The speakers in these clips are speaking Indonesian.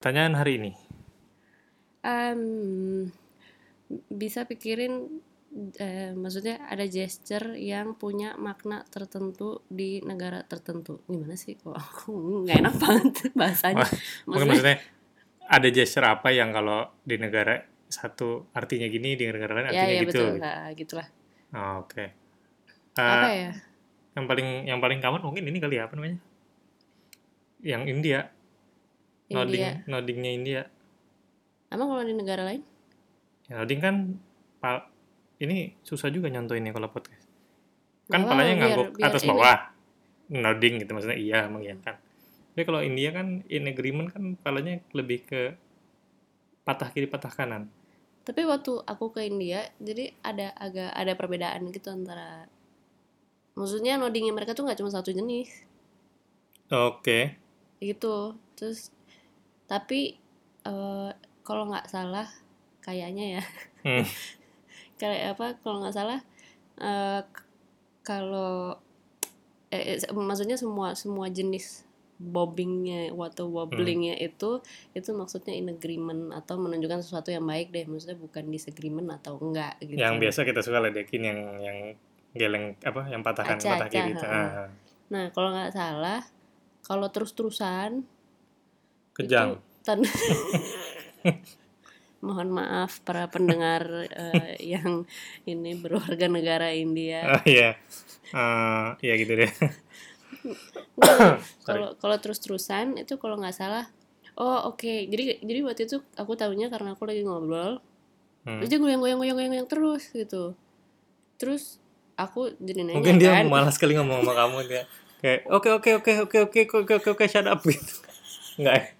Pertanyaan hari ini. Em, bisa pikirin eh, maksudnya ada gesture yang punya makna tertentu di negara tertentu gimana sih kok aku nggak enak banget bahasanya maksudnya maksudnya ada gesture apa yang kalau di negara satu artinya gini, di negara lain ya artinya ya gitu. betul nah, gitulah Oh, Oke. apa Eh, ya Yang paling yang paling common mungkin ini kali ya apa namanya? Yang India, nodding noddingnya India. emang kalau di negara lain Ya, nodding kan pa- ini susah juga nyontoinnya kalau podcast. Kan Nggak palanya apa-apa, biar- ngangguk atas ini. bawah. Nodding gitu maksudnya iya mengiyakan. Tapi kalau India kan in agreement kan palanya lebih ke patah kiri patah kanan. tapi waktu aku ke India jadi ada agak ada perbedaan gitu antara maksudnya noddingnya mereka tuh nggak cuma satu jenis Oke. gitu terus tapi eh, kalau nggak salah kayaknya ya. Hmm. kayak apa kalau nggak salah eh, k- kalau eh, eh, maksudnya semua semua jenis bobbingnya atau wobblingnya itu itu maksudnya in agreement atau menunjukkan sesuatu yang baik deh. Maksudnya bukan disagreement atau enggak gitu. Yang biasa kita suka ledekin yang yang geleng apa yang patah kanan Acah, patah kiri. Ah, nah kalau nggak salah kalau terus terusan kejang itu, mohon maaf para pendengar uh, yang ini berwarga negara India. Uh, ah, ya, yeah. uh, ya yeah, gitu deh. Kalau kalau terus-terusan itu kalau nggak salah, oh oke, okay. jadi jadi waktu itu aku tahunya karena aku lagi ngobrol, hmm. aja goyang-goyang-goyang-goyang terus gitu, terus aku jadi nanya. Mungkin dia kan, malas kali ngomong sama kamu dia kayak oke oke oke oke oke oke oke oke shut up gitu, nggak?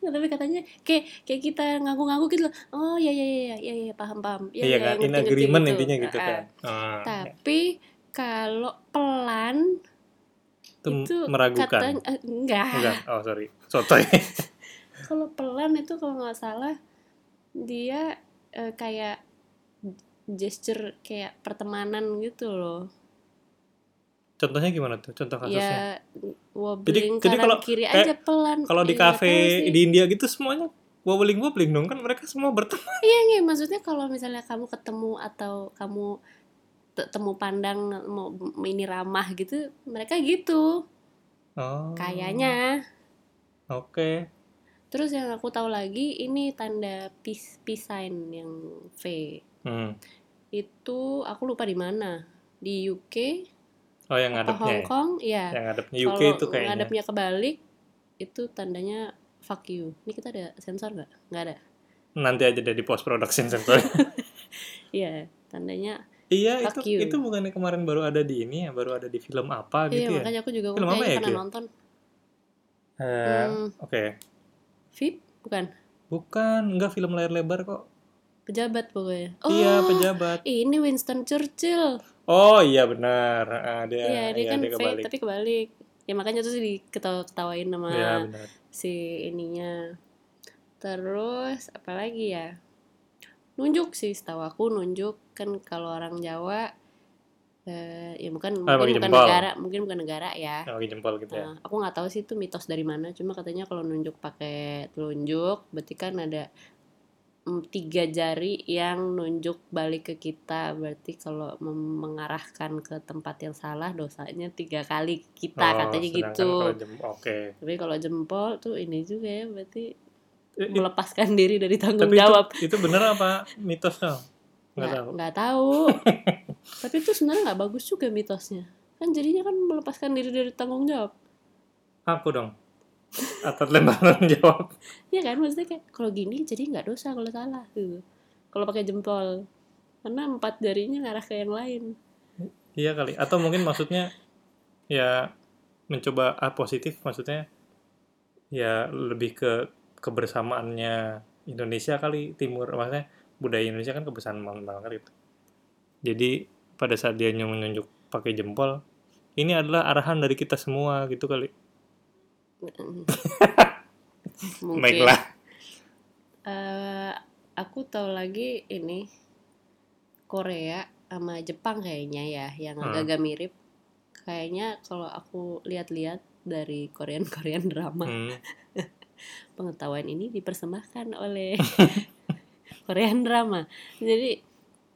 Nggak, tapi katanya kayak kayak kita ngaku-ngaku gitu loh. Oh iya iya iya iya iya paham paham. Iya Iya iya kan, in ngerti-ngerti agreement gitu. intinya gitu Ah, kan. Ah, Tapi kalau pelan itu, itu meragukan. katanya eh, enggak. Enggak. Oh sorry. Sotoy. Kalau pelan itu kalau nggak salah dia eh, kayak gesture kayak pertemanan gitu loh. Contohnya gimana tuh? Contoh kasusnya. Ya wobbling Jadi- jadi kalau kiri kayak aja pelan. Kalau di Ya, tahu kafe di India gitu semuanya wobbling wobbling dong kan mereka semua berteman. Iya nggak maksudnya kalau misalnya kamu ketemu atau kamu te- temu pandang mau ini ramah gitu mereka gitu Oh. kayaknya. Oke. Terus yang aku tahu lagi ini tanda peace, peace sign yang V. Hmm. Itu aku lupa di mana. Di UK Oh yang apa ngadepnya Hong? Kong ya. Yang ngadepnya UK Kalau itu kayaknya. ngadepnya kebalik itu tandanya fuck you. Ini kita ada sensor nggak? Nggak ada. Nanti aja deh di post production sensor. Iya, tandanya. iya Fuck itu you. itu bukannya kemarin baru ada di ini ya, baru ada di film apa Iya, gitu ya? makanya aku juga Film apa ya, pernah Ki? nonton. Eh, Hmm. Oke. VIP bukan? Bukan, enggak film layar lebar kok. Pejabat pokoknya. Oh, Iya, pejabat. ini Winston Churchill. Oh iya benar. Ah, dia, Iya, dia iya, kan dia kebalik. tapi kebalik. Ya makanya terus diketawain sama benar. si ininya. Terus apa lagi ya? Nunjuk sih, setahu aku nunjuk kan kalau orang Jawa eh, ya bukan Ah, mungkin bukan jempol. negara, mungkin bukan negara ya. Yang jempol gitu ya. Nah, aku nggak tahu sih itu mitos dari mana. Cuma katanya kalau nunjuk pakai telunjuk, berarti kan ada tiga jari yang nunjuk balik ke kita. Berarti kalau mengarahkan ke tempat yang salah, dosanya tiga kali kita Oh, katanya gitu. Oke. Tapi kalau jempol tuh ini juga ya, berarti Eh, melepaskan diri dari tanggung Tapi itu, jawab. itu benar apa mitos dong? Nggak Nggak tahu. nggak tahu. Tapi itu sebenarnya nggak bagus juga mitosnya. Kan jadinya kan melepaskan diri dari tanggung jawab. Aku dong. Atas lembaran jawab. Iya kan maksudnya kayak kalau gini jadi nggak dosa kalau salah gitu. Kalau pakai jempol karena empat jarinya ngarah ke yang lain. Iya kali. Atau mungkin maksudnya ya mencoba A positif maksudnya ya lebih ke kebersamaannya Indonesia kali timur maksudnya budaya Indonesia kan kebersamaan banget gitu. Jadi pada saat dia menunjuk pakai jempol ini adalah arahan dari kita semua gitu kali. Mungkin. Baiklah. Eh, aku tahu lagi ini Korea sama Jepang kayaknya ya yang Hmm. agak-agak mirip. Kayaknya kalau aku lihat-lihat dari Korean Korean drama Hmm. pengetahuan ini dipersembahkan oleh Korean drama jadi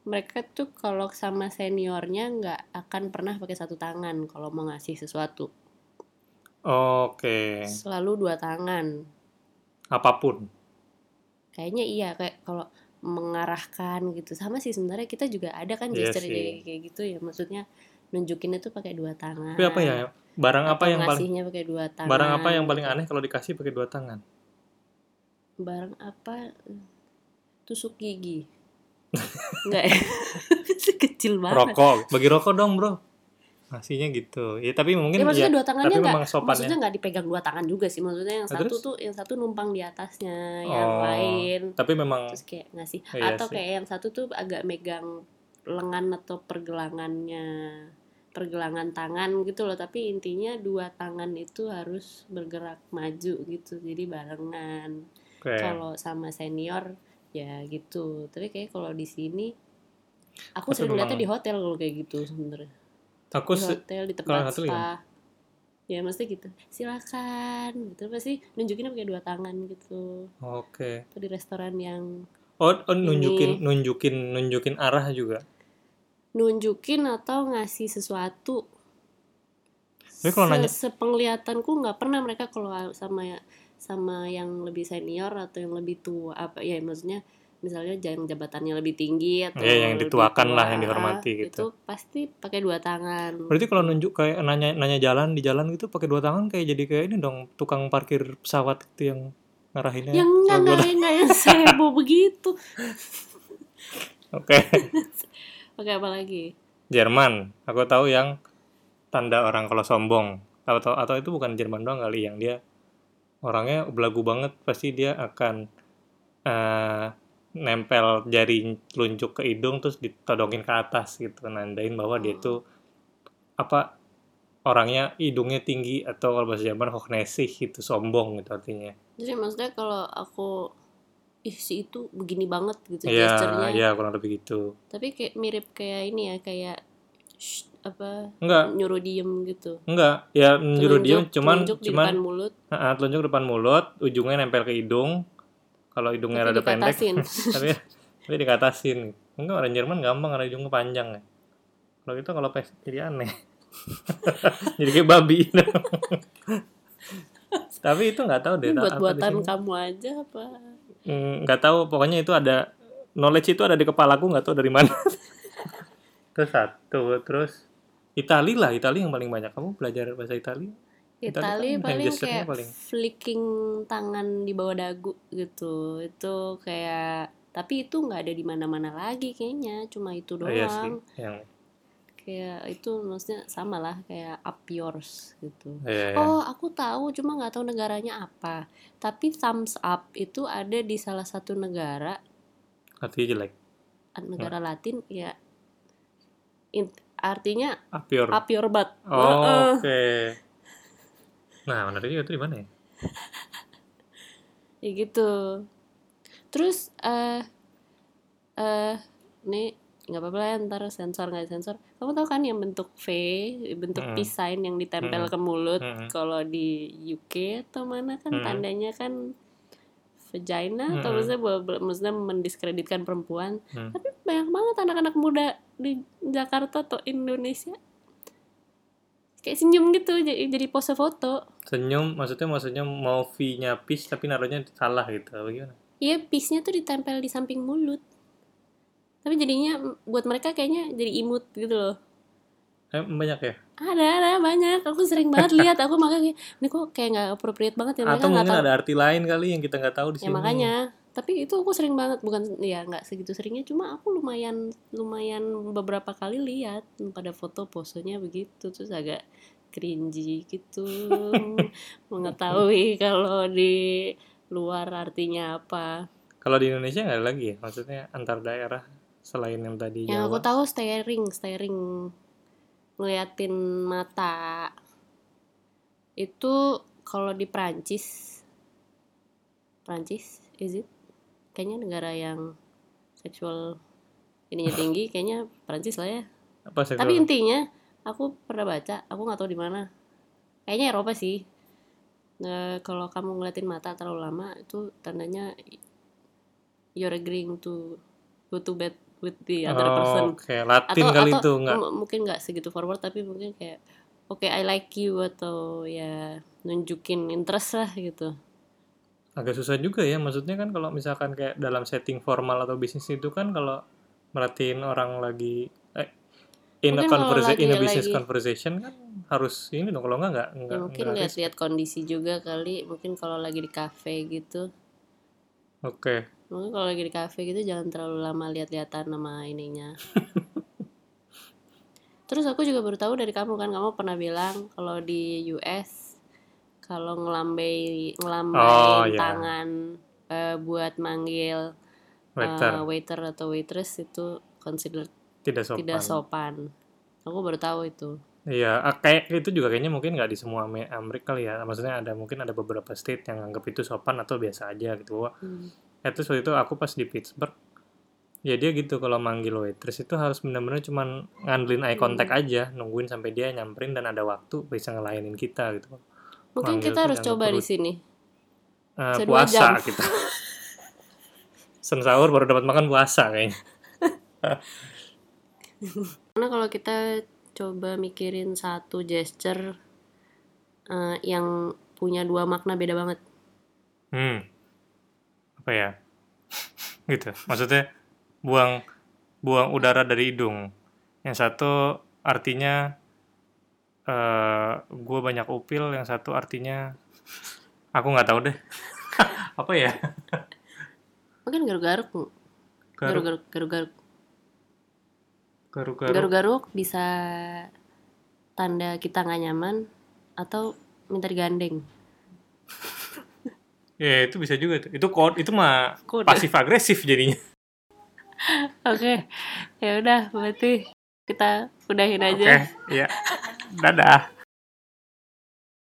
mereka tuh kalau sama seniornya nggak akan pernah pakai satu tangan kalau mau ngasih sesuatu Oke. selalu dua tangan Apa pun. kayaknya iya kayak kalau mengarahkan gitu sama sih sebenarnya kita juga ada kan Iya gesture sih. kayak, kayak gitu ya maksudnya nunjukinnya tuh pakai dua tangan Tapi apa ya? Barang apa yang paling pakai dua tangan barang apa yang paling aneh kalau dikasih pakai dua tangan? barang apa tusuk gigi enggak ya kecil banget Rokok. Bagi rokok dong, Bro. Ngasihnya gitu. Ya tapi mungkin ya maksudnya ya, dua tangannya tapi sopannya. maksudnya nggak dipegang dua tangan juga sih maksudnya yang Nah, satu terus? tuh yang satu numpang di atasnya yang Oh. lain Tapi memang terus kayak ngasih Iya atau sih. kayak yang satu tuh agak megang lengan atau pergelangannya pergelangan tangan gitu loh tapi intinya dua tangan itu harus bergerak maju gitu jadi barengan kayak kalau sama senior ya gitu tapi kayak kalau di sini aku Tapi sering lihatnya di hotel kalau kayak gitu sebenarnya aku di hotel di tempat hotel spa. Ya mesti gitu. Silakan gitu. Pasti nunjukin pakai dua tangan gitu. Oke. atau di restoran yang Oh, oh nunjukin nunjukin nunjukin arah juga. nunjukin atau ngasih sesuatu. Tapi kalau Se- nanya- sepenglihatanku nggak pernah mereka kalau sama ya sama yang lebih senior atau yang lebih tua. Apa ya maksudnya misalnya yang jabatannya lebih tinggi atau Ya, yang dituakan lah, yang dihormati gitu. itu pasti pakai dua tangan Berarti kalau nunjuk kayak nanya nanya jalan di jalan gitu pakai dua tangan kayak jadi kayak ini dong tukang parkir pesawat itu yang ngarahinnya. yang enggak enggak enggak yang sebo begitu Oke. pakai apa lagi Jerman. Aku tahu yang tanda orang kalau sombong. Atau atau itu bukan Jerman doang kali yang dia orangnya belagu banget pasti dia akan eh, nempel jari telunjuk ke hidung terus ditodongin ke atas gitu nandain bahwa dia Oh. tuh apa orangnya hidungnya tinggi atau kalau bahasa Jerman hoknesih gitu sombong gitu artinya. jadi maksudnya kalau aku ih si itu begini banget gitu Iya, gesturnya iya kurang lebih gitu. tapi kayak mirip kayak ini ya kayak shh, apa Enggak, nyuruh diem gitu enggak. Ya nyuruh Telunjuk- cuman telunjuk di cuman depan mulut Heeh, telunjuk depan mulut, ujungnya nempel ke hidung. Kalau hidungnya tapi rada pendek, tapi tapi dikatasin. Enggak orang Jerman gampang karena hidungnya panjang ya. Kalau gitu kalau pes jadi aneh. jadi kayak babi. tapi itu nggak tahu deh. buat buatan kamu aja apa Hmm, nggak tahu pokoknya itu ada knowledge itu ada di kepalaku nggak tahu dari mana. terus satu terus Itali lah Itali yang paling banyak kamu belajar bahasa Itali Itali paling kayak paling- flicking tangan di bawah dagu gitu. Itu kayak tapi itu nggak ada di mana-mana lagi kayaknya cuma itu Oh, doang iya sih yang kayak itu maksudnya sama lah kayak up yours gitu. Iya, iya. oh aku tahu cuma nggak tahu negaranya apa. Tapi thumbs up itu ada di salah satu negara. Artinya jelek? Negara Latin ya. In- artinya up your up your butt. Oh, Heeh. oke nah menariknya itu di mana ya ya gitu terus eh eh nih nggak apa-apa lah ntar sensor nggak sensor kamu tahu kan yang bentuk V bentuk peace sign yang ditempel Mm-mm. ke mulut Mm-mm. kalau di UK atau mana kan Mm-mm. tandanya kan vagina atau Mm-mm. maksudnya maksudnya mendiskreditkan perempuan Hmm. tapi banyak banget anak-anak muda di Jakarta atau Indonesia kayak senyum gitu jadi, jadi pose foto senyum maksudnya maksudnya mau V-nya peace tapi naruhnya salah gitu apa gimana Iya, piece-nya tuh ditempel di samping mulut. Tapi jadinya buat mereka kayaknya jadi imut gitu loh. eh, banyak ya Ada, ada banyak. Aku sering banget lihat. Aku makanya ini kok kayak nggak appropriate banget ya atau nggak mungkin ada arti lain kali yang kita nggak tahu di Ya sini makanya. Tapi itu aku sering banget. Bukan ya nggak segitu seringnya. Cuma aku lumayan lumayan beberapa kali lihat pada foto posenya begitu terus agak cringy gitu mengetahui kalau di luar artinya apa. kalau di Indonesia nggak ada lagi ya maksudnya antar daerah selain yang tadi Yang aku Jawa tahu staring, staring ngeliatin mata. Itu kalau di Prancis Prancis is it? Kayaknya negara yang seksual ininya tinggi, kayaknya Prancis lah ya. apa sih Tapi intinya aku pernah baca, aku nggak tahu di mana. Kayaknya Eropa sih. Nah, kalau kamu ngeliatin mata terlalu lama itu tandanya you're agreeing to go to bed with the other person. Oh, Oke, Latin Atau kali atau itu nggak? m- mungkin nggak segitu forward tapi mungkin kayak oke I like you atau ya nunjukin interest lah gitu. Agak susah juga ya, maksudnya kan kalau misalkan kayak dalam setting formal atau bisnis itu kan kalau merhatiin orang lagi eh, in a Mungkin kalau conversa- in a business lagi- conversation kan harus ini dong kalau nggak nggak Ya, nggak mungkin lihat-lihat kondisi juga kali. Mungkin kalau lagi di cafe gitu. Oke, Mungkin kalau lagi di cafe gitu jangan terlalu lama lihat-lihatan sama ininya. Terus aku juga baru tahu dari kamu kan kamu pernah bilang kalau di US kalau ngelambai ngelambai Oh, iya. tangan eh, buat manggil waiter eh, waiter atau waitress itu consider tidak sopan. tidak sopan. Aku baru tahu itu. Iya, ah, kayak itu juga kayaknya mungkin nggak di semua Ame- Amerika kali ya. Maksudnya ada mungkin ada beberapa state yang anggap itu sopan atau biasa aja gitu. Wah, Hmm. Terus waktu itu aku pas di Pittsburgh, ya dia gitu kalau manggil waitress itu harus benar-benar cuman ngandelin eye contact Hmm. aja, nungguin sampai dia nyamperin dan ada waktu bisa ngelayanin kita gitu. Mungkin kita harus coba di perut. sini. Eh, Bisa dua puasa jam. kita. Sen sahur baru dapat makan puasa kayaknya. Karena kalau kita coba mikirin satu gesture eh, yang punya dua makna beda banget. Hmm. Apa ya? gitu. Maksudnya buang buang udara dari hidung. Yang satu artinya eh gue banyak upil, yang satu artinya aku nggak tahu deh. Apa ya? Mungkin garuk-garuk. Garuk Garuk-garuk garuk-garuk. garuk garuk. Garuk-garuk bisa tanda kita nggak nyaman atau minta digandeng. Ya itu bisa juga tuh. Itu kode itu mah Kode. pasif agresif jadinya. Oke, ya udah berarti kita udahin Oke, aja. iya. Dadah.